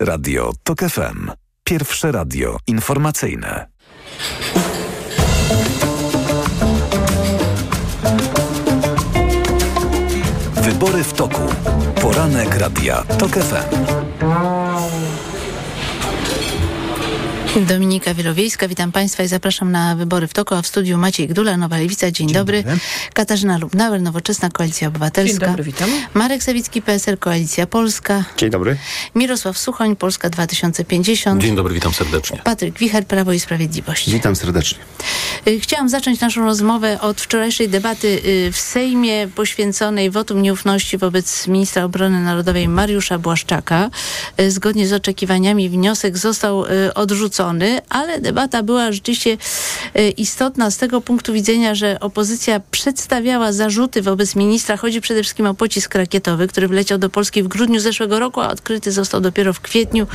Radio TOK FM. Pierwsze radio informacyjne. Wybory w toku. Poranek Radia TOK FM. Dominika Wielowiejska, witam Państwa i zapraszam na wybory w toku, a w studiu Maciej Gdula, Nowa Lewica. Dzień, Dzień dobry. dobry. Katarzyna Lubnauer, Nowoczesna Koalicja Obywatelska. Dzień dobry, witam. Marek Sawicki, PSL, Koalicja Polska. Dzień dobry. Mirosław Suchoń, Polska 2050. Dzień dobry, witam serdecznie. Patryk Wicher, Prawo i Sprawiedliwość. Witam serdecznie. Y, chciałam zacząć naszą rozmowę od wczorajszej debaty y, w Sejmie poświęconej wotum nieufności wobec ministra obrony narodowej Mariusza Błaszczaka. Y, zgodnie z oczekiwaniami wniosek został odrzucony ale debata była rzeczywiście e, istotna z tego punktu widzenia, że opozycja przedstawiała zarzuty wobec ministra. Chodzi przede wszystkim o pocisk rakietowy, który wleciał do Polski w grudniu zeszłego roku, a odkryty został dopiero w kwietniu.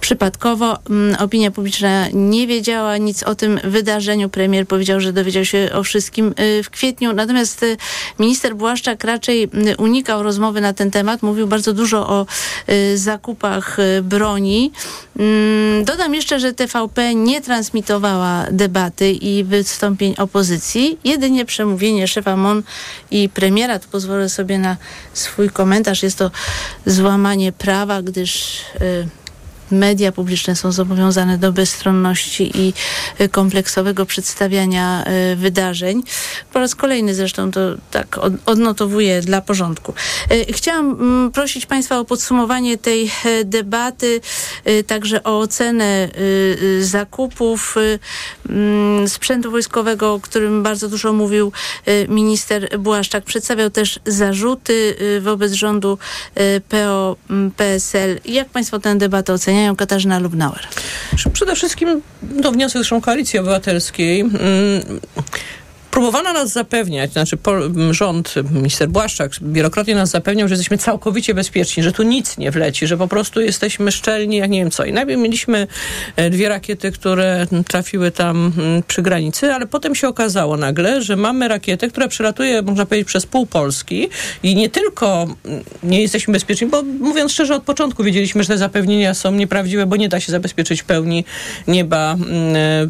Przypadkowo mm, opinia publiczna nie wiedziała nic o tym wydarzeniu. Premier powiedział, że dowiedział się o wszystkim e, w kwietniu. Natomiast e, minister Błaszczak raczej unikał rozmowy na ten temat. Mówił bardzo dużo o zakupach broni. Mm, dodam jeszcze, że TVP nie transmitowała debaty i wystąpień opozycji, jedynie przemówienie szefa MON i premiera. Tu pozwolę sobie na swój komentarz. Jest to złamanie prawa, gdyż y, media publiczne są zobowiązane do bezstronności i y, kompleksowego przedstawiania y, wydarzeń. Po raz kolejny zresztą to tak odnotowuję dla porządku. Y, chciałam mm, prosić Państwa o podsumowanie tej debaty, także o ocenę zakupów mm, sprzętu wojskowego, o którym bardzo dużo mówił minister Błaszczak. Przedstawiał też zarzuty wobec rządu PO-PSL. Jak Państwo tę debatę oceniają? Oceniają Katarzyna Lubnauer? Przede wszystkim to wniosek zresztą Koalicji Obywatelskiej. Próbowano nas zapewniać, znaczy rząd, minister Błaszczak wielokrotnie nas zapewniał, że jesteśmy całkowicie bezpieczni, że tu nic nie wleci, że po prostu jesteśmy szczelni, jak nie wiem co. I najpierw mieliśmy e, dwie rakiety, które trafiły tam przy granicy, ale potem się okazało nagle, że mamy rakietę, która przelatuje, można powiedzieć, przez pół Polski i nie tylko nie jesteśmy bezpieczni, bo mówiąc szczerze, od początku wiedzieliśmy, że te zapewnienia są nieprawdziwe, bo nie da się zabezpieczyć pełni nieba, e,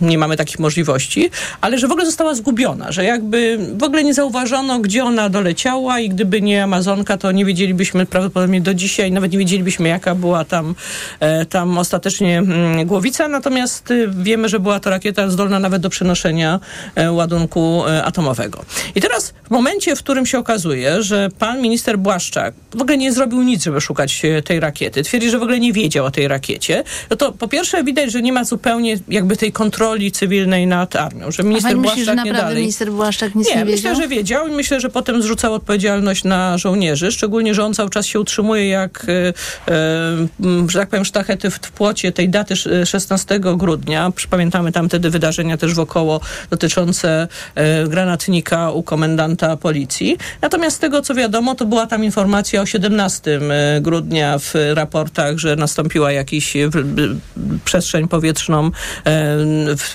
nie mamy takich możliwości, ale że w ogóle została zgubiona, że jakby w ogóle nie zauważono, gdzie ona doleciała i gdyby nie Amazonka, to nie wiedzielibyśmy prawdopodobnie do dzisiaj, nawet nie wiedzielibyśmy, jaka była tam, e, tam ostatecznie mm, głowica, natomiast y, wiemy, że była to rakieta zdolna nawet do przenoszenia e, ładunku e, atomowego. I teraz w momencie, w którym się okazuje, że pan minister Błaszczak w ogóle nie zrobił nic, żeby szukać tej rakiety, twierdzi, że w ogóle nie wiedział o tej rakiecie, no to po pierwsze widać, że nie ma zupełnie jakby tej kontroli cywilnej nad armią, że minister Błaszczak nie naprawdę minister Błaszczak nic nie, nie wiedział? myślę, że wiedział i myślę, że potem zrzucał odpowiedzialność na żołnierzy, szczególnie, że on cały czas się utrzymuje jak, e, e, że tak powiem, sztachety w, w płocie tej daty 16 grudnia. Pamiętamy tam wtedy wydarzenia też wokoło dotyczące e, granatnika u komendanta policji. Natomiast z tego, co wiadomo, to była tam informacja o 17 e, grudnia w raportach, że nastąpiła jakiś w, w, przestrzeń powietrzną, e,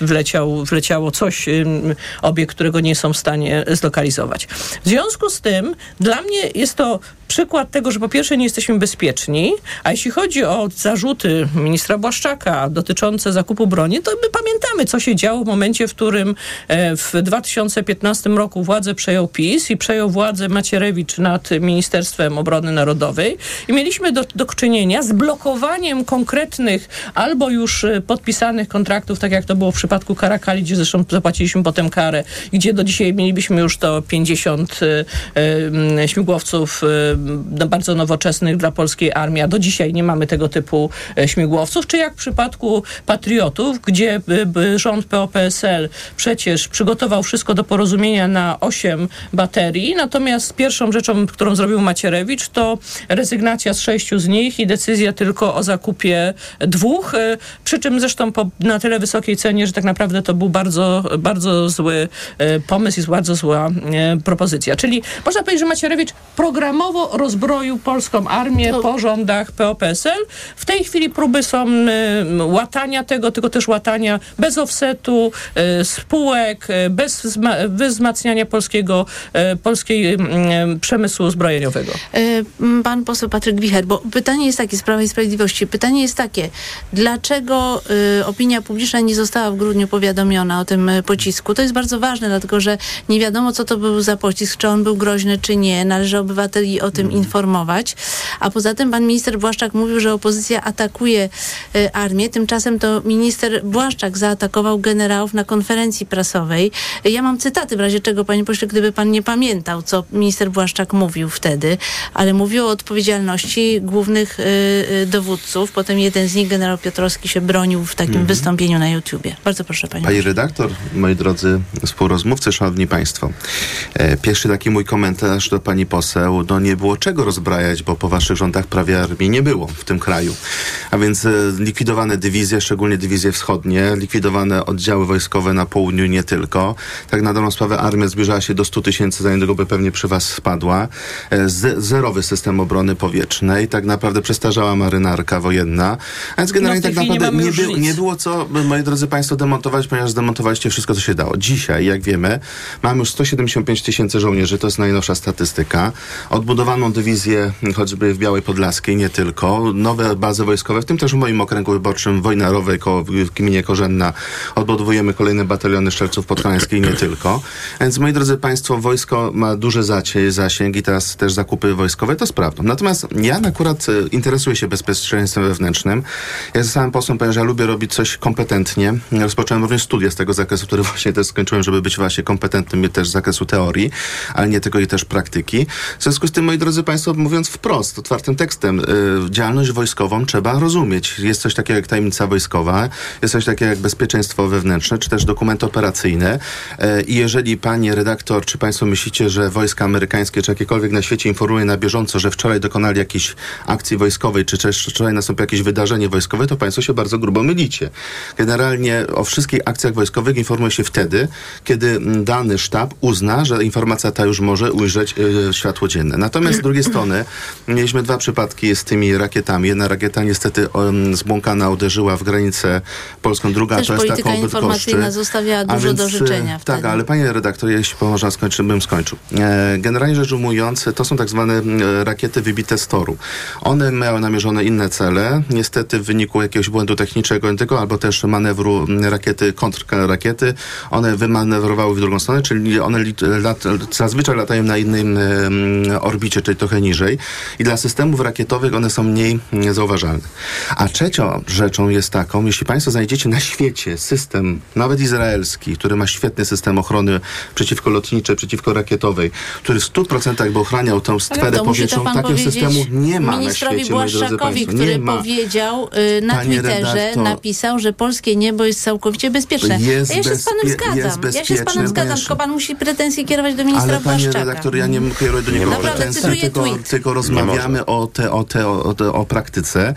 wleciał, wleciało coś, obiekt, którego nie są w stanie zlokalizować. W związku z tym dla mnie jest to przykład tego, że po pierwsze nie jesteśmy bezpieczni, a jeśli chodzi o zarzuty ministra Błaszczaka dotyczące zakupu broni, to my pamiętamy, co się działo w momencie, w którym e, w 2015 roku władzę przejął PiS i przejął władzę Macierewicz nad Ministerstwem Obrony Narodowej i mieliśmy do, do czynienia z blokowaniem konkretnych albo już e, podpisanych kontraktów, tak jak to było w przypadku Karakali, gdzie zresztą zapłaciliśmy potem karę, gdzie do dzisiaj mielibyśmy już to 50 y, y, śmigłowców y, no, bardzo nowoczesnych dla polskiej armii, a do dzisiaj nie mamy tego typu śmigłowców, czy jak w przypadku Patriotów, gdzie rząd PO-PSL przecież przygotował wszystko do porozumienia na 8 baterii, natomiast pierwszą rzeczą, którą zrobił Macierewicz, to rezygnacja z sześciu z nich i decyzja tylko o zakupie dwóch, przy czym zresztą po, na tyle wysokiej cenie, że tak naprawdę to był bardzo, bardzo zły zły e, pomysł, jest bardzo zła e, propozycja. Czyli można powiedzieć, że Macierewicz programowo rozbroił polską armię To- po rządach PO-PSL. W tej chwili próby są e, łatania tego, tylko też łatania bez offsetu, spółek, bez, wzma- bez wzmacniania polskiego, polskiej przemysłu zbrojeniowego. Pan poseł Patryk Wicher, bo pytanie jest takie z Prawa i Sprawiedliwości. Pytanie jest takie, dlaczego y, opinia publiczna nie została w grudniu powiadomiona o tym pocisku? To jest bardzo ważne, dlatego że nie wiadomo, co to był za pocisk, czy on był groźny, czy nie. Należy obywateli o tym informować. A poza tym pan minister Błaszczak mówił, że opozycja atakuje y, armię. Tymczasem to minister Błaszczak zaatakował generałów na konferencji prasowej. Ja mam cytaty, w razie czego, panie pośle, gdyby pan nie pamiętał, co minister Błaszczak mówił wtedy, ale mówił o odpowiedzialności głównych y, y, dowódców. Potem jeden z nich, generał Piotrowski, się bronił w takim wystąpieniu na YouTubie. Bardzo proszę, panie Pani redaktor, moi drodzy współrozmówcy, szanowni państwo. E, Pierwszy taki mój komentarz do pani poseł. No nie było czego rozbrajać, bo po waszych rządach prawie armii nie było w tym kraju. A więc e, likwidowane dywizje, szczególnie dywizje wschodnie, likwidowane oddziały wojskowe na południu nie tylko. Tak na dobrą sprawę armia zbliżała się do 100 tysięcy, za niedługo by pewnie przy was spadła. E, Z, zerowy system obrony powietrznej, tak naprawdę przestarzała marynarka wojenna. A więc generalnie No w tej tak nie naprawdę nie, był, nic. nie było co, moi drodzy Państwo, demontować, ponieważ zdemontowaliście wszystko, co się dało. Dzisiaj, jak wiemy, mamy już 175 tysięcy żołnierzy, to jest najnowsza statystyka. Odbudowaną dywizję, choćby w Białej Podlaskiej, nie tylko. Nowe bazy wojskowe, w tym też w moim okręgu wyborczym Wojnarowej, koło, w gminie Korzenna. Odbudowujemy kolejne bataliony Szczelców Podhalańskiej, nie tylko. Więc, moi drodzy Państwo, wojsko ma duży zasięg i teraz też zakupy wojskowe, to sprawdzą. Natomiast ja akurat e, interesuję się bezpieczeństwem wewnętrznym. Ja zostałem posłem, ponieważ ja lubię robić coś kompetentnie. Rozpocząłem również studia z tego zakresu, który właśnie też skończyłem, żeby być właśnie kompetentnym też z zakresu teorii, ale nie tylko i też praktyki. W związku z tym, moi drodzy Państwo, mówiąc wprost, otwartym tekstem, y, działalność wojskową trzeba rozumieć. Jest coś takiego jak tajemnica wojskowa, jest coś takiego jak bezpieczeństwo wewnętrzne, czy też dokument operacyjny. Y, I jeżeli pani redaktor, czy Państwo myślicie, że wojska amerykańskie, czy jakiekolwiek na świecie informuje na bieżąco, że wczoraj dokonali jakiejś akcji wojskowej, czy też wczoraj nastąpiło jakieś wydarzenie wojskowe, to Państwo się bardzo grubo mylicie. Generalnie o wszystkich akcjach wojskowych informuje się wtedy, kiedy dany sztab uzna, że informacja ta już może ujrzeć y, światło dzienne. Natomiast z drugiej strony mieliśmy dwa przypadki z tymi rakietami. Jedna rakieta niestety um, zbłąkana uderzyła w granicę polską, druga Też to jest taką informacyjna zostawiała dużo do e, życzenia Tak, wtedy. ale panie redaktor, jeśli można skończyć, bym skończył. E, generalnie rzecz ujmując, to są tak zwane rakiety wybite z toru. One miały namierzone inne cele. Niestety w wyniku jakiegoś błędu technicznego tego, albo też manewru rakiety, kontrrakiety, one wymanewrowały w drugą stronę, czyli one lat, zazwyczaj latają na innym em, orbicie, czyli trochę niżej. I dla systemów rakietowych one są mniej mm, zauważalne. A trzecią rzeczą jest taką, jeśli Państwo znajdziecie na świecie system, nawet izraelski, który ma świetny system ochrony przeciwko lotniczej, przeciwko rakietowej, który w 100% by ochraniał tę to powietrzną, takiego systemu nie ma na świecie, Błaszczakowi, który powiedział y, na Panie Twitterze, redaktor, napisał, że polskie niebo jest całkowicie bezpieczne. Jest ja się z panem bezpie- zgadzam. Jest Ja się z panem zgadzam, tylko pan musi pretensje kierować do ministra Ale panie Błaszczaka. redaktor, ja nie kieruję do niego Naprawdę, pretensji, tylko, tweet. tylko rozmawiamy o, te, o, te, o, te, o praktyce.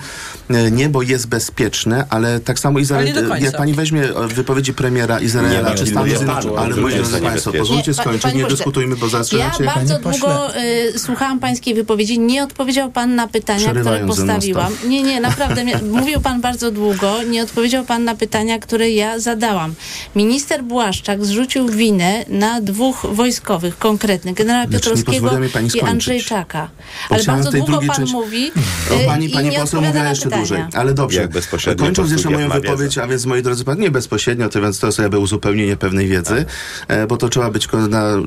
E, Niebo jest bezpieczne, ale tak samo Izrael, jak pani weźmie e, wypowiedzi premiera Nie, Izraela nie, czy nie, Stanów nie, Zjednoczonych, nie, ale nie, moi nie, drodzy nie, państwo, nie, pozwólcie skończyć, panie nie dyskutujmy, bo Ja zaczynacie... bardzo długo y, słuchałam pańskiej wypowiedzi. Nie odpowiedział pan na pytania, które postawiłam. Nie, nie, naprawdę. Mówił pan bardzo długo. Nie odpowiedział pan na pytania, które ja zadałam. Minister Błaszczak zrzucił winę na dwóch wojskowych konkretnych. Generała nie Piotrowskiego i. Andrzejczaka. Bo Ale bardzo długo pan części- mówi No, y, pani, i pani nie poseł mówiła jeszcze pytania. dłużej, ale dobrze. Jak bezpośrednio Kończąc jeszcze moją wypowiedź, a więc moi drodzy, nie bezpośrednio, to więc to jest jakby uzupełnienie pewnej wiedzy, e, bo to trzeba być,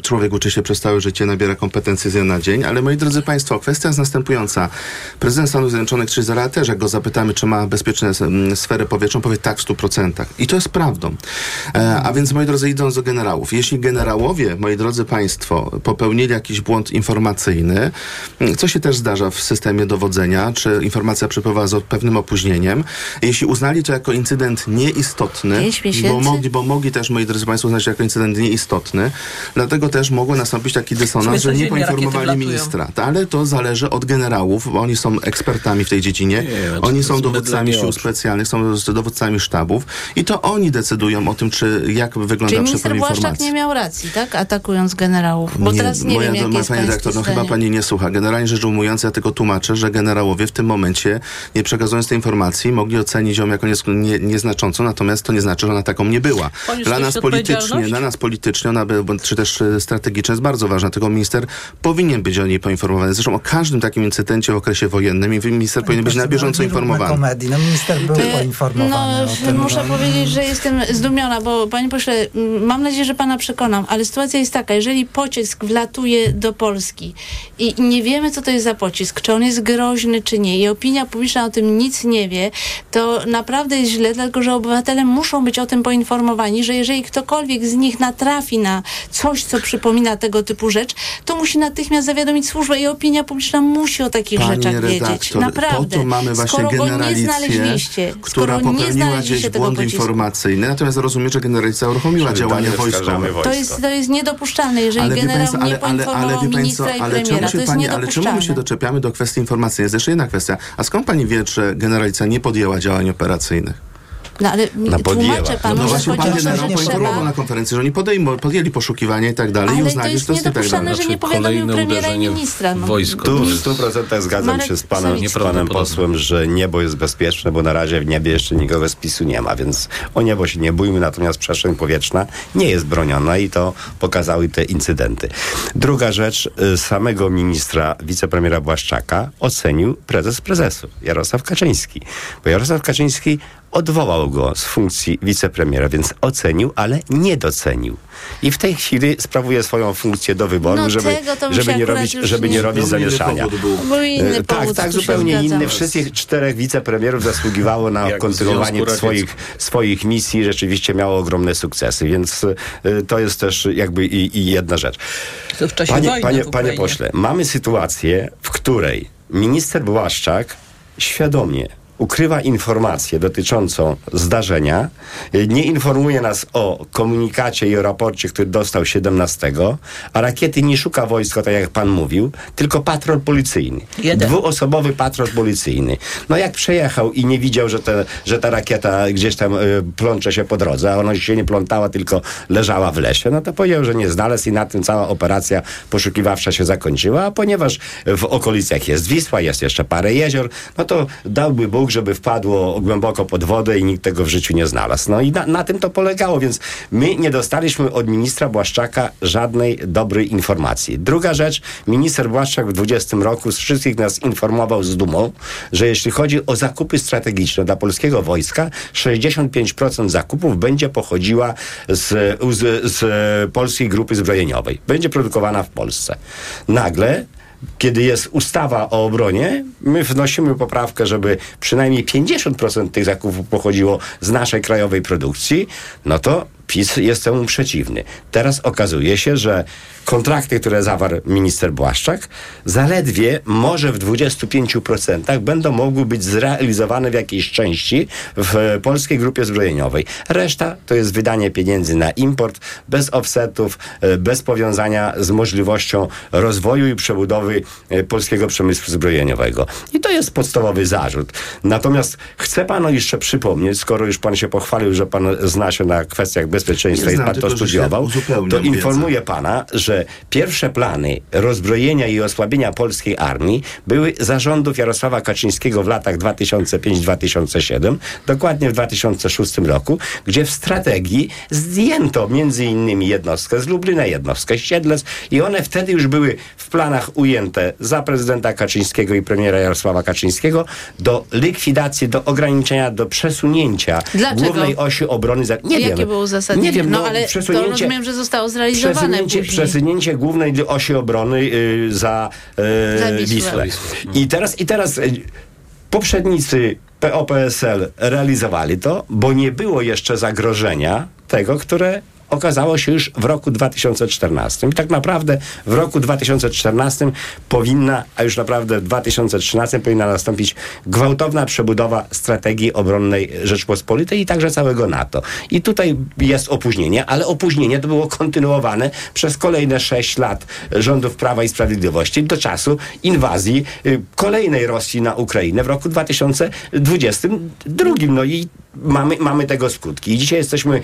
człowiek uczy się przez całe życie, nabiera kompetencji z dnia na dzień, ale moi drodzy państwo, kwestia jest następująca. Prezydent Stanów Zjednoczonych, Izraela też, jak go zapytamy, czy ma bezpieczne mm, sferę powietrzną, powie tak w 100%. I to jest prawdą. E, a więc, moi drodzy, idąc do generałów. Jeśli generałowie, moi drodzy państwo, popełnili jakiś błąd informacyjny, co się też zdarza w systemie dowodzenia, czy informacja przepływa z pewnym opóźnieniem, jeśli uznali to jako incydent nieistotny, bo mogli, bo mogli też, moi drodzy państwo, uznać jako incydent nieistotny, dlatego też mogło nastąpić taki dysonans, że nie poinformowali ministra. Ale to zależy od generałów, bo oni są ekspertami w tej dziedzinie, Nie, oni są dowódcami sił specjalnych, są dowódcami sztabów i to oni decydują o tym, czy jak wygląda minister minister Błaszczak nie miał racji, tak? Atakując generałów. Bo teraz nie moja, wiem, moja jest pani redaktor, no chyba pani nie słucha. Generalnie rzecz ujmując, ja tylko tłumaczę, że generałowie w tym momencie, nie przekazując tej informacji, mogli ocenić ją jako nie, nieznaczącą, natomiast to nie znaczy, że ona taką nie była. Dla nas politycznie, dla nas politycznie, ona by, czy też e, strategicznie jest bardzo ważna, tylko minister powinien być o niej poinformowany. Zresztą o każdym takim incydencie w okresie wojennym minister powinien być na bieżąco Nie informowany. komedii. No minister był E, poinformowany No, o tym. muszę powiedzieć, że jestem zdumiona, bo panie pośle, m, mam nadzieję, że pana przekonam, ale sytuacja jest taka, jeżeli pocisk wlatuje do Polski i nie wiemy, co to jest za pocisk, czy on jest groźny, czy nie, i opinia publiczna o tym nic nie wie, to naprawdę jest źle, dlatego że obywatele muszą być o tym poinformowani, że jeżeli ktokolwiek z nich natrafi na coś, co przypomina tego typu rzecz, to musi natychmiast zawiadomić służbę i opinia publiczna musi o takich Pani rzeczach wiedzieć. redaktor, Naprawdę. po to mamy właśnie skoro go nie znaleźliście, która skoro nie znaleźliście gdzieś błąd informacyjny, natomiast rozumiem, że generalicja uruchomiła Dalej wojskowe. To jest, to jest niedopuszczalne, jeżeli wie generał państwo, nie poinformował ministra państwo, i ale czemu premiera. się To jest pani, ale czemu my się doczepiamy do kwestii informacyjnej? Jest jeszcze jedna kwestia. A skąd pani wie, że generalicja nie podjęła działań operacyjnych? No ale No podjęła. tłumaczę panu, No że właśnie chodzi pan o to, generał że poinformował trzeba... na konferencji, że oni podejmą, podjęli poszukiwania i tak dalej i Ale to uznali, że to jest i tak niedopuszczalne, dalej. że nie Znaczy, powiadomił premiera i ministra. No. wojsko. Tu w jest- 100% zgadzam Marek się z panem, z panem posłem, że niebo jest bezpieczne, bo na razie w niebie jeszcze nikogo z PiSu nie ma, więc o niebo się nie bójmy, natomiast przestrzeń powietrzna nie jest broniona i to pokazały te incydenty. Druga rzecz, y, samego ministra, wicepremiera Błaszczaka ocenił prezes prezesu, Jarosław Kaczyński. Bo Jarosław Kaczyński odwołał go z funkcji wicepremiera, więc ocenił, ale nie docenił. I w tej chwili sprawuje swoją funkcję do wyboru, No żeby, żeby nie robić, żeby nie- nie robić zamieszania. inny E, tak, tak, zupełnie inny. Wszystkich czterech wicepremierów zasługiwało na Jak kontynuowanie swoich, swoich misji i rzeczywiście miało ogromne sukcesy, więc e, to jest też jakby i, i jedna rzecz. To w czasie Panie, wojny panie, w panie pośle, mamy sytuację, w której minister Błaszczak świadomie ukrywa informację dotyczącą zdarzenia, nie informuje nas o komunikacie i o raporcie, który dostał 17, a rakiety nie szuka wojska, tak jak pan mówił, tylko patrol policyjny. Jeden. Dwuosobowy patrol policyjny. No jak przejechał i nie widział, że, te, że ta rakieta gdzieś tam y, plącze się po drodze, a ona się nie plątała, tylko leżała w lesie, no to powiedział, że nie znalazł i na tym cała operacja poszukiwawcza się zakończyła, a ponieważ w okolicach jest Wisła, jest jeszcze parę jezior, no to dałby Bóg, żeby wpadło głęboko pod wodę i nikt tego w życiu nie znalazł. No i na, na tym to polegało, więc my nie dostaliśmy od ministra Błaszczaka żadnej dobrej informacji. Druga rzecz, minister Błaszczak w 20 roku z wszystkich nas informował z dumą, że jeśli chodzi o zakupy strategiczne dla polskiego wojska, 65% zakupów będzie pochodziła z, z, z polskiej grupy zbrojeniowej. Będzie produkowana w Polsce. Nagle kiedy jest ustawa o obronie, my wnosimy poprawkę, żeby przynajmniej 50% tych zakupów pochodziło z naszej krajowej produkcji, no to PiS jest temu przeciwny. Teraz okazuje się, że kontrakty, które zawarł minister Błaszczak, zaledwie może w 25% będą mogły być zrealizowane w jakiejś części w polskiej grupie zbrojeniowej. Reszta to jest wydanie pieniędzy na import, bez offsetów, e, bez powiązania z możliwością rozwoju i przebudowy e, polskiego przemysłu zbrojeniowego. I to jest podstawowy zarzut. Natomiast chcę panu jeszcze przypomnieć, skoro już pan się pochwalił, że pan zna się na kwestiach bezpieczeństwa Nie i pan to się studiował, to wiedzę. informuję pana, że pierwsze plany rozbrojenia i osłabienia polskiej armii były zarządów Jarosława Kaczyńskiego w latach 2005-2007, dokładnie w 2006 roku, gdzie w strategii zdjęto między innymi jednostkę z Lublina, jednostkę z Siedlec i one wtedy już były w planach ujęte za prezydenta Kaczyńskiego i premiera Jarosława Kaczyńskiego do likwidacji, do ograniczenia, do przesunięcia Dlaczego? głównej osi obrony. Za... Nie Jakie wiem. Uzasadnienie? Nie wiem, no, no, ale to rozumiem, że zostało zrealizowane Przesunięcie, później. przesunięcie głównej osi obrony y, za, y, Za Wisłę. Wisłę. I teraz, i teraz y, poprzednicy PO-PSL realizowali to, bo nie było jeszcze zagrożenia tego, które okazało się już w roku 2014. I tak naprawdę w roku 2014 powinna, a już naprawdę w 2013 powinna nastąpić gwałtowna przebudowa strategii obronnej Rzeczpospolitej i także całego NATO. I tutaj jest opóźnienie, ale opóźnienie to było kontynuowane przez kolejne 6 lat rządów Prawa i Sprawiedliwości do czasu inwazji y, kolejnej Rosji na Ukrainę w roku 2022. No i mamy, mamy tego skutki. I dzisiaj jesteśmy y,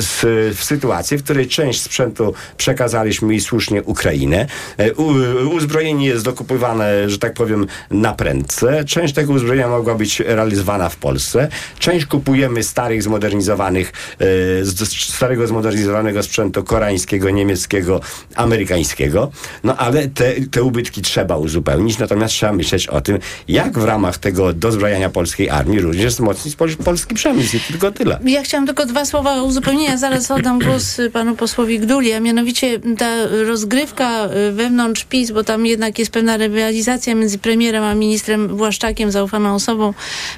w sytuacji, sytuację, w której część sprzętu przekazaliśmy i słusznie Ukrainę. E, uzbrojenie jest dokupywane, że tak powiem, na prędce. Część tego uzbrojenia mogła być realizowana w Polsce. Część kupujemy starych, zmodernizowanych, e, z, starego, zmodernizowanego sprzętu koreańskiego, niemieckiego, amerykańskiego. No ale te, te ubytki trzeba uzupełnić, natomiast trzeba myśleć o tym, jak w ramach tego dozbrajania polskiej armii również wzmocnić pol, polski przemysł i tylko tyle. Ja chciałam tylko dwa słowa uzupełnienia. Zaraz oddam głos y, panu posłowi Gduli, a mianowicie ta rozgrywka y, wewnątrz PiS, bo tam jednak jest pewna rywalizacja między premierem a ministrem Błaszczakiem, zaufaną osobą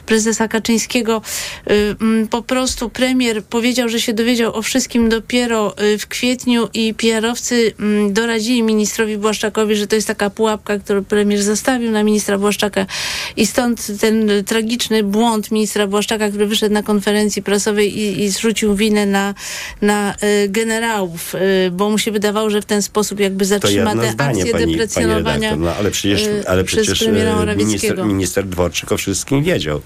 prezesa Kaczyńskiego. Y, mm, Po prostu premier powiedział, że się dowiedział o wszystkim dopiero y, w kwietniu i PR-owcy mm, doradzili ministrowi Błaszczakowi, że to jest taka pułapka, którą premier zastawił na ministra Błaszczaka i stąd ten tragiczny błąd ministra Błaszczaka, który wyszedł na konferencji prasowej i, i zrzucił winę na, na y, generałów, y, bo mu się wydawało, że w ten sposób jakby zatrzyma te zdanie, akcje pani, pani deprecjonowania redaktor. No, ale przecież, y, ale przecież minister, minister Dworczyk o wszystkim wiedział.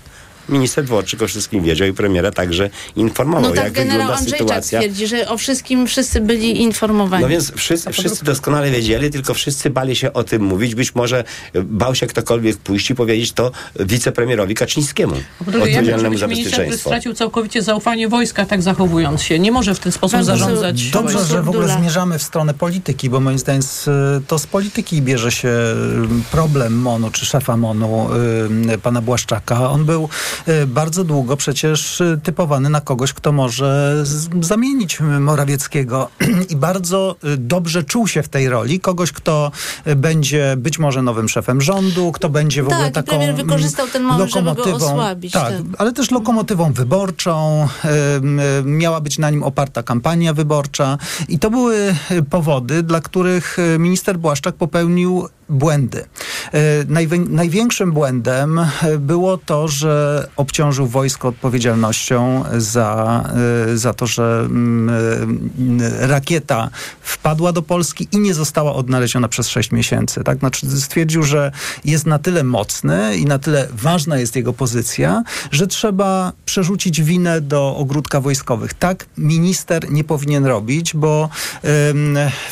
Minister Dworczyk o wszystkim wiedział i premiera także informował, No tak jak generał wygląda Andrzejczak sytuacja. twierdzi, że o wszystkim wszyscy byli informowani. No więc wszyscy, wszyscy doskonale wiedzieli, tylko wszyscy bali się o tym mówić. Być może e, bał się ktokolwiek pójść i powiedzieć to wicepremierowi Kaczyńskiemu, Po drugie, odpowiedzialnemu być za minister, który bezpieczeństwo. stracił całkowicie zaufanie wojska, tak zachowując się? Nie może w ten sposób Bardzo zarządzać dobrze, że w ogóle zmierzamy w stronę polityki, bo moim zdaniem to z polityki bierze się y, problem MONU, czy szefa MONU, y, pana Błaszczaka. On był bardzo długo przecież y, typowany na kogoś, kto może zamienić Morawieckiego i bardzo y, dobrze czuł się w tej roli. Kogoś, kto będzie być może nowym szefem rządu, kto będzie w Tak, ogóle taką premier wykorzystał ten moment, żeby go lokomotywą. osłabić, Tak, tak. ale też lokomotywą wyborczą. Miała być na nim oparta kampania wyborcza. I to były powody, dla których minister Błaszczak popełnił błędy. Najwię- największym błędem y, było to, że obciążył wojsko odpowiedzialnością za, y, za to, że mm, rakieta wpadła do Polski i nie została odnaleziona przez 6 miesięcy. Tak? Znaczy stwierdził, że jest na tyle mocny i na tyle ważna jest jego pozycja, że trzeba przerzucić winę do ogródka wojskowych. Tak minister nie powinien robić, bo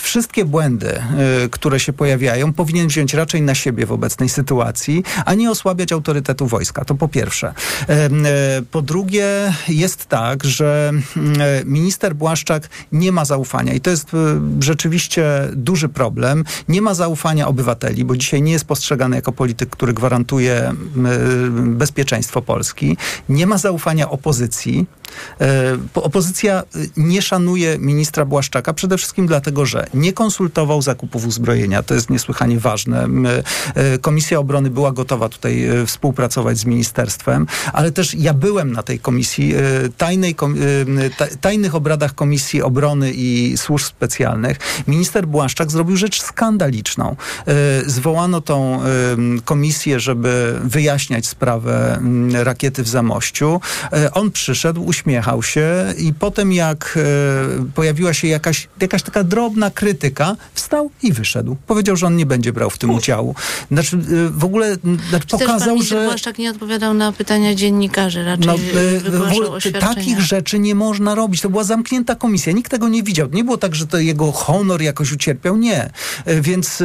wszystkie błędy, które się pojawiają, powinien wziąć raczej na siebie w obecnej sytuacji, a nie osłabiać autorytetu wojska. To po pierwsze. Y, po drugie, jest tak, że y, minister Błaszczak nie ma zaufania i to jest y, rzeczywiście duży problem. Nie ma zaufania obywateli, bo dzisiaj nie jest postrzegany jako polityk, który gwarantuje y, bezpieczeństwo Polski. Nie ma zaufania opozycji. E, po- Opozycja nie szanuje ministra Błaszczaka przede wszystkim dlatego, że nie konsultował zakupów uzbrojenia. To jest niesłychanie ważne. M, e, Komisja Obrony była gotowa tutaj e, współpracować z ministerstwem, ale też ja byłem na tej komisji, e, tajnej, tajnych obradach Komisji Obrony i Służb Specjalnych. Minister Błaszczak zrobił rzecz skandaliczną. Zwołano tą komisję, żeby wyjaśniać sprawę rakiety w Zamościu. On przyszedł, uśmiechał się i potem jak pojawiła się jakaś, jakaś taka drobna krytyka, wstał i wyszedł. Powiedział, że on nie będzie brał w tym udziału. Znaczy e, w ogóle znaczy, Czy też pan pokazał, że... Błaszczak nie odpowiadał na pytania dziennikarzy, raczej No, e, w takich rzeczy nie można robić. To była zamknięta komisja. Nikt tego nie widział. Nie było tak, że to jego honor jakoś ucierpiał. Nie. E, Więc e,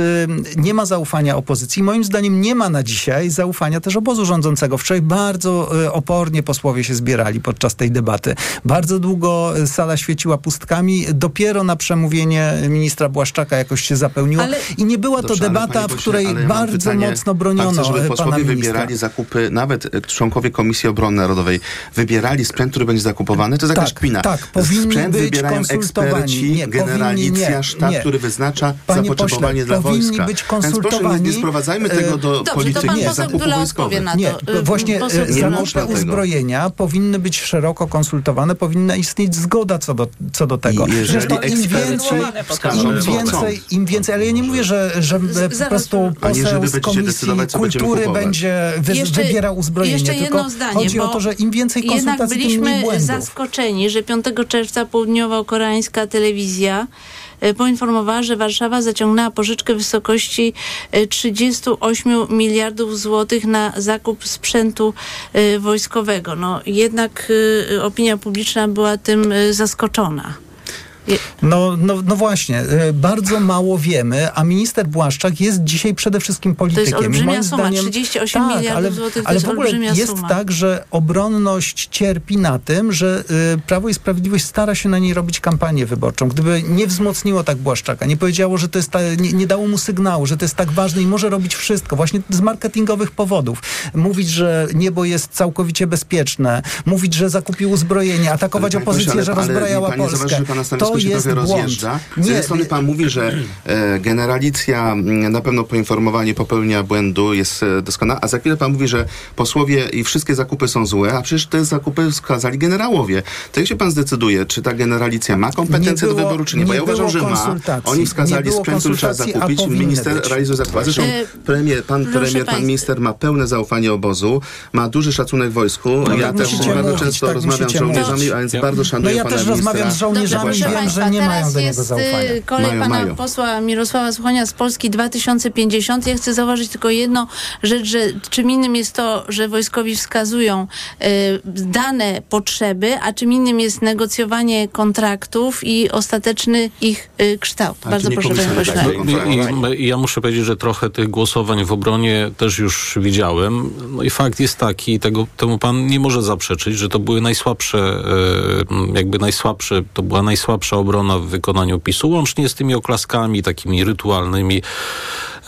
nie ma zaufania opozycji. Moim zdaniem nie ma na dzisiaj zaufania też obozu rządzącego. Wczoraj bardzo e, opornie posłowie się zbierali podczas tej debaty. Bardzo długo sala świeciła pustkami. Dopiero na przemówienie ministra Błaszczaka jakoś się zapełniło. Ale- I nie była to Dobrze, debata, w której bardzo pytanie. mocno broniono Pan chce, żeby e, pana posłowie ministra. wybierali zakupy, nawet e, członkowie Komisji Obrony Narodowej wybierali sprzęt, który będzie zakupowany. To jest jakaś Tak, kpina. tak, powinni Sprzęt być wybierają konsultowani. eksperci, Nie, generalicja, nie, sztab, nie. który wyznacza Panie zapotrzebowanie pośle, dla powinni wojska. być Więc proszę, nie, konsultowani. nie sprowadzajmy tego do Dobrze, to polityki pan poseł zakupów Dula wojskowych. odpowie na Nie, to. Właśnie e. Nie można zakupy uzbrojenia powinny być szeroko konsultowane, powinna istnieć zgoda co do, co do tego. Zresztą im eksperci więcej, wskażą, im więcej, im więcej, ale ja nie mówię, że, że e, po prostu poseł z Komisji Kultury będzie wy, Jeszcze- wybierał uzbrojenie, jeszcze tylko jedno zdanie, chodzi o to, że im więcej Jednak konsultacji, tym byliśmy mniej błędów. zaskoczeni, że 5 czerwca południowo-koreańska telewizja e, poinformowała, że Warszawa zaciągnęła pożyczkę w wysokości e, 38 miliardów złotych na zakup sprzętu e, wojskowego. No jednak e, opinia publiczna była tym e, zaskoczona. No, no, no właśnie, e, bardzo mało wiemy, a minister Błaszczak jest dzisiaj przede wszystkim politykiem. To jest olbrzymia Moim suma, zdaniem, 38 tak, miliardów ale, złotych to ale jest w ogóle jest suma. tak, że obronność cierpi na tym, że y, Prawo i Sprawiedliwość stara się na niej robić kampanię wyborczą. Gdyby nie wzmocniło tak Błaszczaka, nie powiedziało, że to jest ta, nie, nie dało mu sygnału, że to jest tak ważne i może robić wszystko, właśnie z marketingowych powodów. Mówić, że niebo jest całkowicie bezpieczne, mówić, że zakupił uzbrojenie, atakować opozycję, że rozbrajała Polskę. Pana To się jest trochę błąd. rozjeżdża. Z jednej Nie, strony pan mówi, że e, generalicja m, na pewno poinformowanie popełnia błędu jest e, doskonała, a za chwilę pan mówi, że posłowie i wszystkie zakupy są złe, a przecież te zakupy wskazali generałowie. To jak się pan zdecyduje, czy ta generalicja ma kompetencje do wyboru, czy nie? Bo nie ja uważam, że ma. Oni wskazali sprzęt, który trzeba zakupić, minister być. realizuje zakupy. Zresztą E, premier, pan proszę premier, pan minister ma pełne zaufanie obozu, ma duży szacunek wojsku. ja tak też bardzo mówić, często tak rozmawiam z żołnierzami, a więc Ja- bardzo No szanuję ja pana też ministra. rozmawiam z żołnierzami Dobrze, Państwa, że nie teraz mają do niego jest zaufania. y, kolej Mają, pana mają. posła Mirosława Słuchania z Polski 2050. Ja chcę zauważyć tylko jedno rzecz, że czym innym jest to, że wojskowi wskazują y, dane potrzeby, a czym innym jest negocjowanie kontraktów i ostateczny ich y, kształt. A Bardzo proszę, panie pośle. I, ja muszę powiedzieć, że trochę tych głosowań w obronie też już widziałem. No i fakt jest taki, i tego, temu pan nie może zaprzeczyć, że to były najsłabsze, e, jakby najsłabsze, to była najsłabsza obrona w wykonaniu PiSu, łącznie z tymi oklaskami takimi rytualnymi.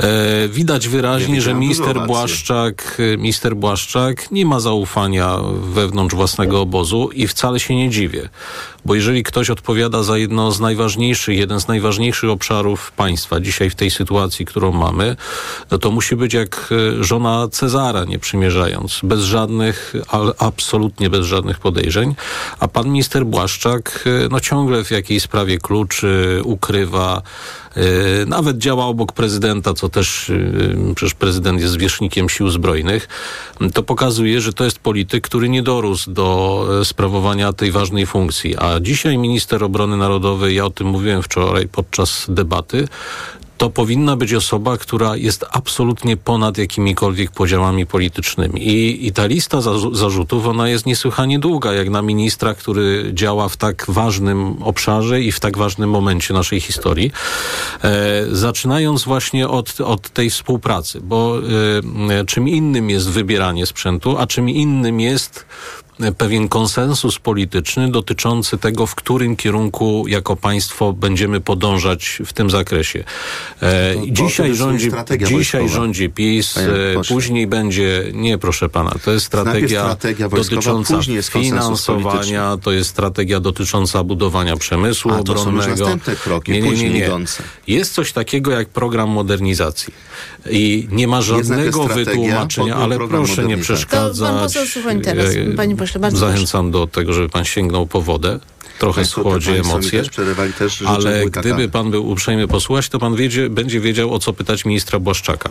E, widać wyraźnie, że minister. Błaszczak, e, minister Błaszczak nie ma zaufania wewnątrz własnego obozu i wcale się nie dziwię. Bo jeżeli ktoś odpowiada za jedno z najważniejszych, jeden z najważniejszych obszarów państwa dzisiaj w tej sytuacji, którą mamy, no to musi być jak e, żona Cezara, nie przymierzając, bez żadnych, ale absolutnie bez żadnych podejrzeń. A pan minister Błaszczak no ciągle w jakiejś sprawie kluczy, ukrywa, nawet działa obok prezydenta, co też e, przecież prezydent jest zwierzchnikiem sił zbrojnych, to pokazuje, że to jest polityk, który nie dorósł do e, sprawowania tej ważnej funkcji. A dzisiaj minister obrony narodowej, ja o tym mówiłem wczoraj podczas debaty, to powinna być osoba, która jest absolutnie ponad jakimikolwiek podziałami politycznymi. I, i ta lista zarzu- zarzutów, ona jest niesłychanie długa, jak na ministra, który działa w tak ważnym obszarze i w tak ważnym momencie naszej historii. E, zaczynając właśnie od, od tej współpracy, bo e, czym innym jest wybieranie sprzętu, a czym innym jest pewien konsensus polityczny dotyczący tego, w którym kierunku jako państwo będziemy podążać w tym zakresie. E, To- to dzisiaj rządzi, dzisiaj wojskowa. rządzi PiS, Panie e, później będzie, nie proszę pana, to jest strategia, strategia wojskowa, dotycząca finansowania, to jest strategia dotycząca budowania przemysłu A, to są już obronnego. następne kroki, nie, nie, nie, później nie. idące. Jest coś takiego jak program modernizacji i nie ma żadnego wytłumaczenia, ale proszę nie przeszkadzać. To pan poseł Suchoń teraz, E, panie pośle, bardzo Zachęcam do tego, żeby pan sięgnął po wodę. Trochę Państwo- schłodzi emocje. też Ale gdyby pan był uprzejmy posłuchać, to pan wiedzie, będzie wiedział, o co pytać ministra Błaszczaka.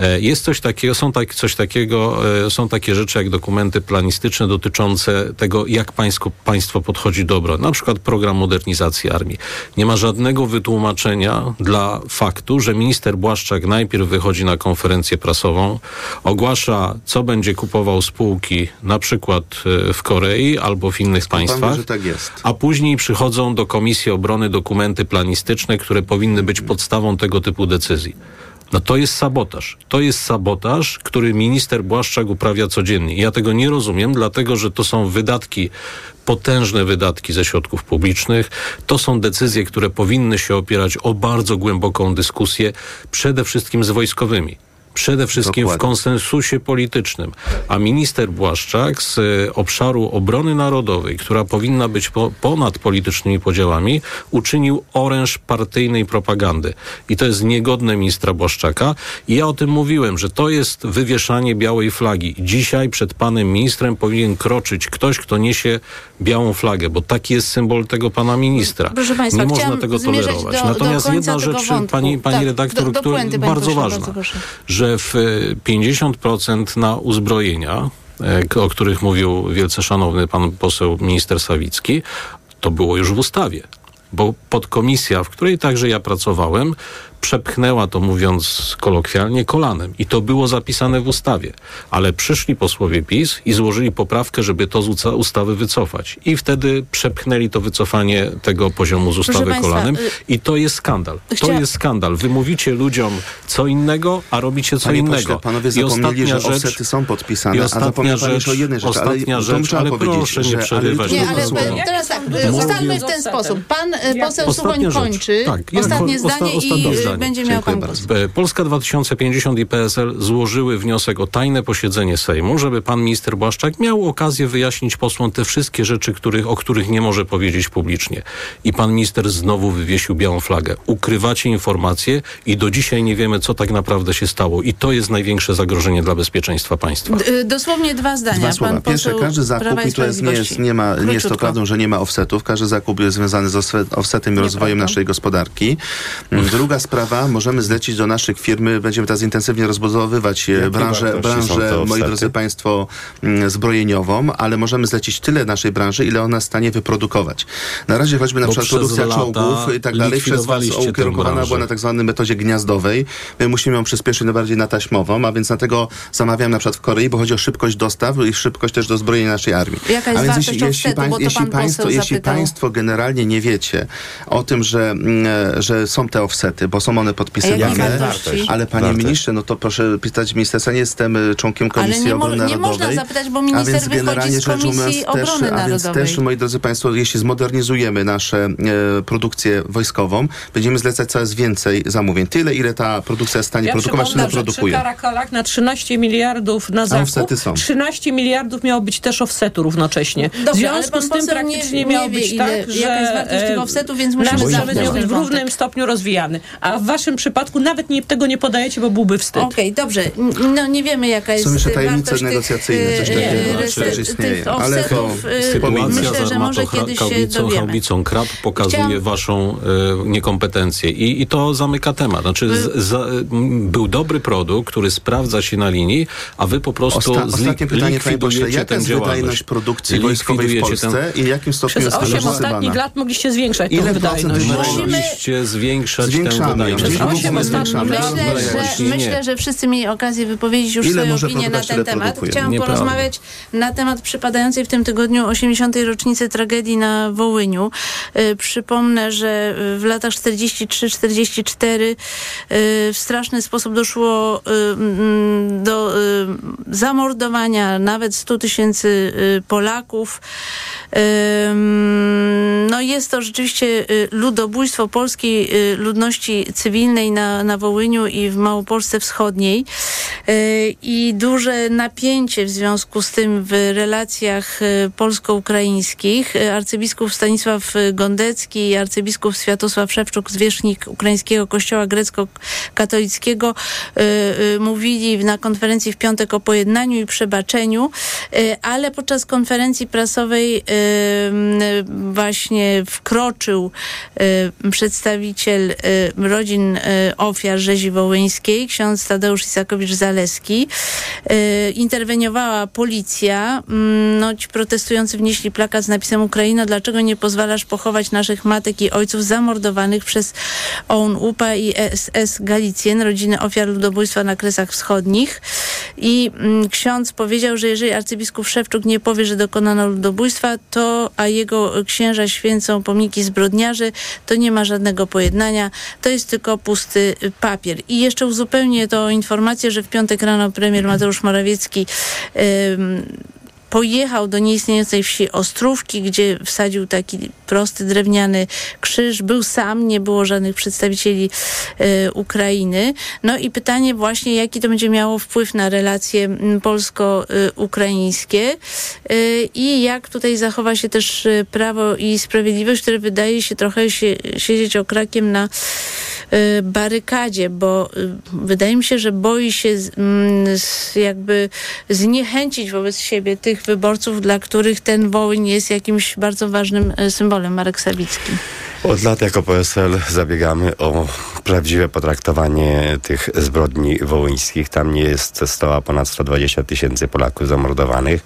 E, Jest coś takiego, są tak, coś takiego, e, są takie rzeczy jak dokumenty planistyczne dotyczące tego, jak państwo, państwo podchodzi do obrony. Na przykład program modernizacji armii. Nie ma żadnego wytłumaczenia dla faktu, że minister Błaszczak najpierw wychodzi na konferencję prasową, ogłasza, co będzie kupował spółki, na przykład e, w Korei albo w innych wie, państwach. że tak jest. A później przychodzą do Komisji Obrony dokumenty planistyczne, które powinny być podstawą tego typu decyzji. No to jest sabotaż. To jest sabotaż, który minister Błaszczak uprawia codziennie. Ja tego nie rozumiem, dlatego że to są wydatki, potężne wydatki ze środków publicznych. To są decyzje, które powinny się opierać o bardzo głęboką dyskusję, przede wszystkim z wojskowymi. Przede wszystkim w Dokładnie. konsensusie politycznym. A minister Błaszczak z e, obszaru obrony narodowej, która powinna być po, ponad politycznymi podziałami, uczynił oręż partyjnej propagandy. I to jest niegodne ministra Błaszczaka. I ja o tym mówiłem, że to jest wywieszanie białej flagi. Dzisiaj przed panem ministrem powinien kroczyć ktoś, kto niesie białą flagę, bo taki jest symbol tego pana ministra. Proszę państwa, Nie można tego tolerować. do- do Natomiast końca jedna rzecz, wątku. pani, pani Tak, redaktor, do- do która bardzo ważna, bardzo proszę. że w e, 50% na uzbrojenia, e, o których mówił wielce szanowny pan poseł minister Sawicki, to było już w ustawie. Bo podkomisja, w której także ja pracowałem, przepchnęła to, mówiąc kolokwialnie, kolanem. I to było zapisane w ustawie. Ale przyszli posłowie PiS i złożyli poprawkę, żeby to z ustawy wycofać. I wtedy przepchnęli to wycofanie tego poziomu z ustawy państwa, kolanem. y- I to jest skandal. To Chcia- jest skandal. Wy mówicie ludziom co innego, a robicie co Panie innego. pośle, panowie I zapomnieli, że ostatnia offsety są podpisane, i a ostatnia zapomniał pan rzecz- jeszcze o jednej rzeczy. ostatnia ale rzecz, to ale powiedzieć, proszę nie przerywać ale, Nie, ale teraz tak, ustalmy w ten sposób. Pan poseł Ostatnia Suchoń rzecz. kończy. Tak, ostatnie osta- zdanie ostatnie i zdanie. będzie miał Dziękuję pan bardzo. głos. E, Polska 2050 i PSL złożyły wniosek o tajne posiedzenie Sejmu, żeby pan minister Błaszczak miał okazję wyjaśnić posłom te wszystkie rzeczy, których, o których nie może powiedzieć publicznie. I pan minister znowu wywiesił białą flagę. Ukrywacie informacje i do dzisiaj nie wiemy, co tak naprawdę się stało. I to jest największe zagrożenie dla bezpieczeństwa państwa. D- y, Dosłownie dwa zdania. Dwa słowa. Pan Pierwsze, poseł każdy zakup, i to jest, nie, jest, nie, ma, nie jest to prawdą, że nie ma offsetów. Każdy zakup jest związany z offsetem i rozwojem naszej gospodarki. Mm, Druga sprawa, możemy zlecić do naszych firm, będziemy teraz intensywnie rozbudowywać e, Jakie branżę, branżę moi drodzy Państwo, mm, zbrojeniową, ale możemy zlecić tyle naszej branży, ile ona jest w stanie wyprodukować. Na razie choćby na Bo przykład produkcja czołgów i tak dalej, przez Was ukierunkowana była na tak zwanej metodzie gniazdowej. My musimy ją przyspieszyć na bardziej na taśmową, a więc dlatego zamawiam na przykład w Korei, bo chodzi o szybkość dostaw i szybkość też dozbrojenia naszej armii. Jaka jest a więc jeśli, jeśli, to jeśli, państwo, jeśli państwo generalnie nie wiecie o tym, że, mm, e, że są te offsety, bo są one A podpisywane, ale panie Wartość. ministrze, no to proszę pytać ministerstwa, nie jestem e, członkiem Ale Komisji nie, mo- Obrony nie Narodowej. można zapytać, bo a minister więc wychodzi generalnie z rzecz Komisji ujmując też, Obrony a więc też, moi drodzy państwo, jeśli zmodernizujemy nasze e, produkcję wojskową, będziemy zlecać coraz więcej zamówień. Tyle, ile ta produkcja jest w stanie Ja produkować, tyle że przy produkuje. Karakalach na 13 miliardów na zakup, offsety są. 13 miliardów miało być też offsetu równocześnie. Dobrze, w ale związku z tym praktycznie nie- nie miało wie, być ile- tak, że offsetów, więc musimy przemysł zamknąć miał być w równym stopniu rozwijany. A w waszym przypadku nawet nie, tego nie podajecie, bo byłby wstyd. Okej, dobrze. N- No nie wiemy jaka jest Są jeszcze tajemnice wartość negocjacyjne, tych, coś e, takiego, e, tych istnieje. Ale to e, sytuacja Myślę, że z może kiedyś haubicą krab pokazuje Chciałam- waszą e, niekompetencję I, i to zamyka temat. Znaczy z, za, m, był dobry produkt, który sprawdza się na linii, a wy po prostu Osta- zli- ostatnie pytanie, panie pośle. Jaka jest działalność. wydajność produkcji wojskowej w Polsce i w jakim stopniu Przez jest 8 wykorzystywana? ostatnich lat mogliście zwiększać Ile procent wydajność. Musimy- Mogliście zwiększać Zwiększamy tę wydajność. Zwiększamy. Myślę, że, myślę, że wszyscy mieli okazję wypowiedzieć już Ile swoje opinie na ten temat. Chciałam Nieprawda. porozmawiać na temat przypadającej w tym tygodniu 80. rocznicy tragedii na Wołyniu. Y, Przypomnę, że w latach 43-44 y, w straszny sposób doszło y, do zamordowania nawet 100 tysięcy Polaków. No jest to rzeczywiście y, ludobójstwo polskiej y, ludności cywilnej na, na Wołyniu i w Małopolsce Wschodniej Y, i duże napięcie w związku z tym w relacjach polsko-ukraińskich. Arcybiskup Stanisław Gondecki i arcybiskup Światosław Szewczuk, zwierzchnik Ukraińskiego Kościoła Grecko-Katolickiego mówili na konferencji w piątek o pojednaniu i przebaczeniu, ale podczas konferencji prasowej właśnie wkroczył y, przedstawiciel y, rodzin y, ofiar rzezi wołyńskiej, ksiądz Tadeusz Isakowicz-Zaleski. Interweniowała policja. Mm, No, ci protestujący wnieśli plakat z napisem Ukraina, dlaczego nie pozwalasz pochować naszych matek i ojców zamordowanych przez OUN UPA i SS Galicjen, rodziny ofiar ludobójstwa na Kresach Wschodnich. I mm, ksiądz powiedział, że jeżeli arcybiskup Szewczuk nie powie, że dokonano ludobójstwa, to a jego księża święcą pomniki zbrodniarzy, to nie ma żadnego pojednania. To jest tylko pusty papier. I jeszcze uzupełnię to informację, że w piątek rano premier Mateusz Morawiecki ym, pojechał do nieistniejącej wsi Ostrówki, gdzie wsadził taki prosty drewniany krzyż. Był sam, nie było żadnych przedstawicieli e, Ukrainy. No i pytanie właśnie, jaki to będzie miało wpływ na relacje polsko-ukraińskie e, i jak tutaj zachowa się też e, Prawo i Sprawiedliwość, które wydaje się trochę się, siedzieć okrakiem na barykadzie, bo e, wydaje mi się, że boi się mm, jakby zniechęcić wobec siebie tych wyborców, dla których ten Wołyń jest jakimś bardzo ważnym e, symbolem. Marek Sawicki. Od lat jako PSL zabiegamy o prawdziwe potraktowanie tych zbrodni wołyńskich. Tam nie jest stała ponad 120 tysięcy Polaków zamordowanych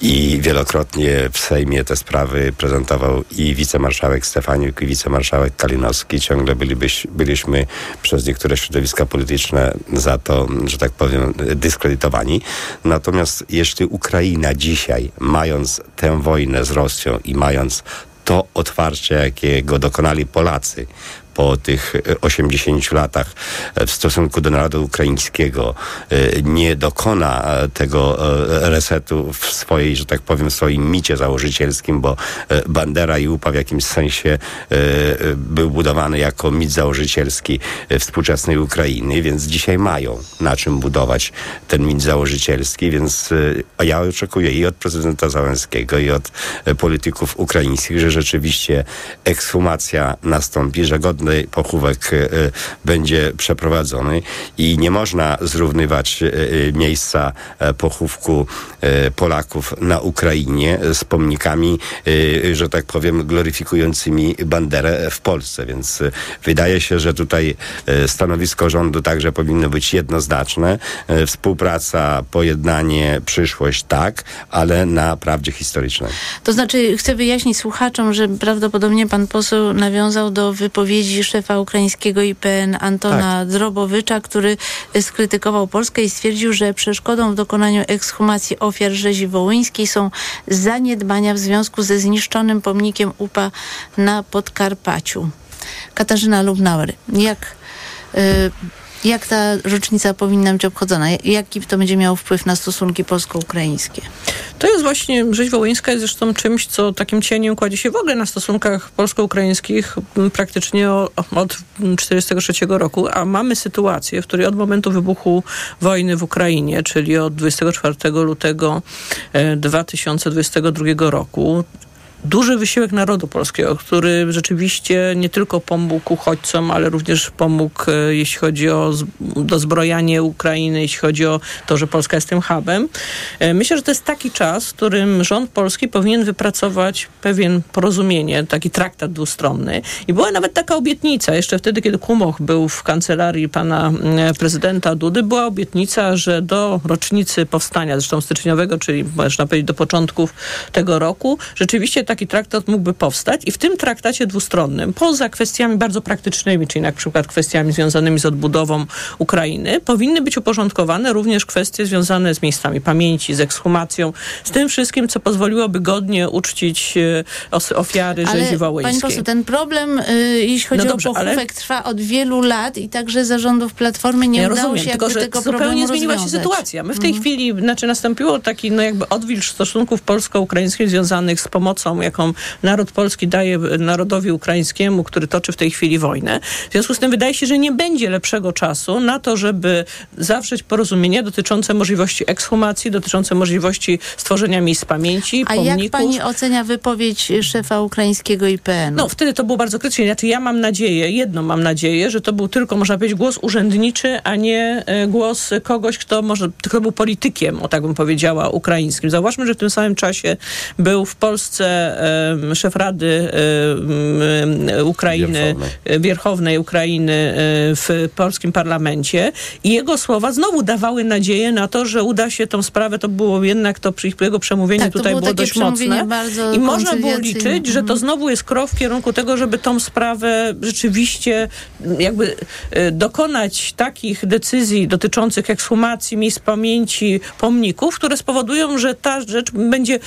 i wielokrotnie w Sejmie te sprawy prezentował i wicemarszałek Stefaniuk i wicemarszałek Kalinowski. Ciągle bylibyś, byliśmy przez niektóre środowiska polityczne za to, że tak powiem, dyskredytowani. Natomiast jeśli Ukraina dzisiaj, mając tę wojnę z Rosją i mając to otwarcie, jakiego dokonali Polacy po tych 80 latach e, w stosunku do narodu ukraińskiego e, nie dokona e, tego resetu w swojej, że tak powiem, swoim micie założycielskim, bo Bandera i UPA w jakimś sensie był budowany jako mit założycielski współczesnej Ukrainy, więc dzisiaj mają na czym budować ten mit założycielski, więc ja oczekuję i od prezydenta Załęskiego i od polityków ukraińskich, że rzeczywiście ekshumacja nastąpi, że godne pochówek e, e, będzie przeprowadzony i nie można zrównywać e, miejsca pochówku Polaków na Ukrainie z pomnikami, że tak powiem, gloryfikującymi banderę w Polsce. Więc wydaje się, że tutaj stanowisko rządu także powinno być jednoznaczne. Współpraca, pojednanie, przyszłość tak, ale na prawdzie historycznej. To znaczy, chcę wyjaśnić słuchaczom, że prawdopodobnie pan poseł nawiązał do wypowiedzi wypowiedzi szefa ukraińskiego IPN Antona tak. Drobowycza, który skrytykował Polskę i stwierdził, że przeszkodą w dokonaniu ekshumacji ofiar rzezi wołyńskiej są zaniedbania w związku ze zniszczonym pomnikiem UPA na Podkarpaciu. Katarzyna Lubnauer, jak y, jak ta rocznica powinna być obchodzona? Jaki to będzie miało wpływ na stosunki polsko-ukraińskie? To jest właśnie, rzeź wołyńska jest zresztą czymś, co takim cieniem kładzie się w ogóle na stosunkach polsko-ukraińskich praktycznie od 1943 roku, a mamy sytuację, w której od momentu wybuchu wojny w Ukrainie, czyli od 24 lutego 2022 e, roku, duży wysiłek narodu polskiego, który rzeczywiście nie tylko pomógł uchodźcom, ale również pomógł, e, jeśli chodzi o dozbrojanie Ukrainy, jeśli chodzi o to, że Polska jest tym hubem. E, myślę, że to jest taki czas, w którym rząd polski powinien wypracować pewien porozumienie, taki traktat dwustronny. I była nawet taka obietnica, jeszcze wtedy, kiedy Kumoch był w kancelarii pana e, prezydenta Dudy, była obietnica, że do rocznicy powstania, zresztą styczniowego, czyli można powiedzieć do początków tego roku, rzeczywiście taki traktat mógłby powstać i w tym traktacie dwustronnym, poza kwestiami bardzo praktycznymi, czyli na przykład kwestiami związanymi z odbudową Ukrainy, powinny być uporządkowane również kwestie związane z miejscami pamięci, z ekshumacją, z tym wszystkim, co pozwoliłoby godnie uczcić e, ofiary ale, rzezi wołyńskiej. Pani poseł, ten problem, y, jeśli chodzi no dobrze, o pochówek, ale... trwa od wielu lat i także zarządów Platformy nie ja udało rozumiem, się tylko, że tego zupełnie zmieniła rozwiązać. się sytuacja. My w tej mhm. chwili, znaczy nastąpiło taki no jakby odwilż stosunków polsko-ukraińskich związanych z pomocą jaką naród polski daje narodowi ukraińskiemu, który toczy w tej chwili wojnę. W związku z tym wydaje się, że nie będzie lepszego czasu na to, żeby zawrzeć porozumienie dotyczące możliwości ekshumacji, dotyczące możliwości stworzenia miejsc pamięci, A pomników. jak pani ocenia wypowiedź szefa ukraińskiego IPN? No, wtedy to było bardzo krytycznie. Znaczy, ja mam nadzieję, jedną mam nadzieję, że to był tylko, można powiedzieć, głos urzędniczy, a nie e, głos kogoś, kto może, kto był politykiem, o tak bym powiedziała, ukraińskim. Zauważmy, że w tym samym czasie był w Polsce szef Rady Ukrainy, Wierchownej, Wierchownej Ukrainy w polskim parlamencie. I jego słowa znowu dawały nadzieję na to, że uda się tą sprawę, to było jednak to jego przemówienie tak, tutaj było, było dość mocne. i można było liczyć, że to mhm. znowu jest krok w kierunku tego, żeby tą sprawę rzeczywiście jakby e, dokonać takich decyzji dotyczących ekshumacji, miejsc pamięci, pomników, które spowodują, że ta rzecz będzie,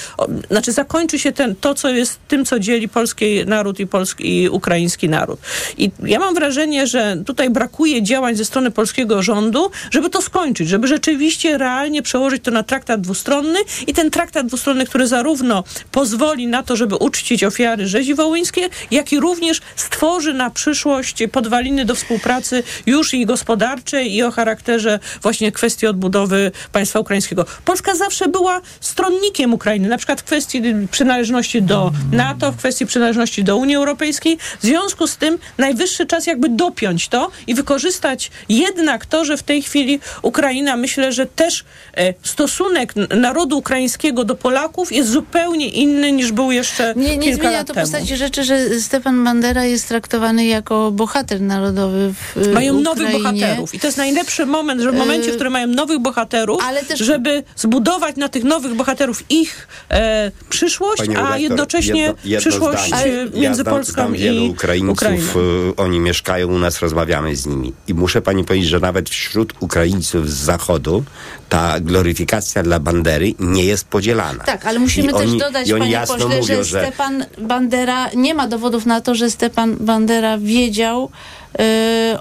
znaczy zakończy się ten, to, co jest tym, co dzieli polski naród i, polski, i ukraiński naród. I ja mam wrażenie, że tutaj brakuje działań ze strony polskiego rządu, żeby to skończyć, żeby rzeczywiście realnie przełożyć to na traktat dwustronny i ten traktat dwustronny, który zarówno pozwoli na to, żeby uczcić ofiary rzezi wołyńskiej, jak i również stworzy na przyszłość podwaliny do współpracy już i gospodarczej i o charakterze właśnie kwestii odbudowy państwa ukraińskiego. Polska zawsze była stronnikiem Ukrainy, na przykład kwestii przynależności do NATO, w kwestii przynależności do Unii Europejskiej. W związku z tym najwyższy czas jakby dopiąć to i wykorzystać jednak to, że w tej chwili Ukraina, myślę, że też e, stosunek narodu ukraińskiego do Polaków jest zupełnie inny niż był jeszcze Nie, nie kilka zmienia lat to temu. postaci rzeczy, że Stepan Bandera jest traktowany jako bohater narodowy w y, Mają Ukrainie. nowych bohaterów. I to jest najlepszy moment, że w momencie, w którym mają nowych bohaterów, ale też- żeby zbudować na tych nowych bohaterów ich e, przyszłość, Pani a redaktor, jednocześnie jedno- jedno przyszłość zdanie. Ja między znam, Polską znam wielu i Ukraińców, Ukrainą. y, oni mieszkają u nas, rozmawiamy z nimi. I muszę pani powiedzieć, że nawet wśród Ukraińców z Zachodu ta gloryfikacja dla Bandery nie jest podzielana. Tak, ale musimy I też oni- dodać, i oni panie jasno pośle, mówią, że Stepan Bandera, nie ma dowodów na to, że Stepan Bandera wiedział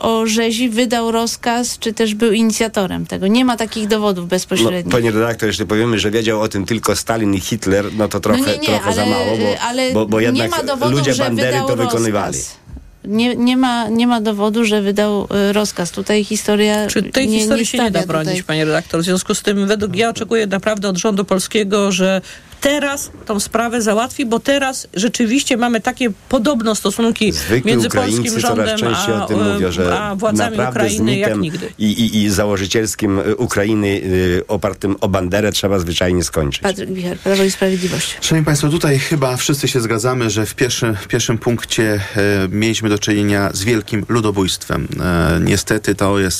o rzezi, wydał rozkaz, czy też był inicjatorem tego. Nie ma takich dowodów No, bezpośrednich. panie redaktor, jeśli powiemy, że wiedział o tym tylko Stalin i Hitler, no to trochę, no nie, nie, trochę ale, za mało, bo, ale bo, bo nie jednak ma dowodów, ludzie że Bandery wydał to wykonywali. Rozkaz. Nie, nie, ma, nie ma dowodu, że wydał y, rozkaz. Tutaj historia Czy tej nie, historii nie się nie da bronić, tutaj. panie redaktor? W związku z tym, według ja oczekuję naprawdę od rządu polskiego, że teraz tą sprawę załatwi, bo teraz rzeczywiście mamy takie podobno stosunki Zwykli między Ukraińcy polskim coraz rządem częściej a, o tym mówią, że a władzami Ukrainy jak nigdy. I, i, i założycielskim y, Ukrainy y, opartym o Banderę trzeba zwyczajnie skończyć. Patryk Wicher, Prawo i Sprawiedliwość. Szanowni Państwo, tutaj chyba wszyscy się zgadzamy, że w pierwszym, w pierwszym punkcie e, mieliśmy do czynienia z wielkim ludobójstwem. E, niestety to jest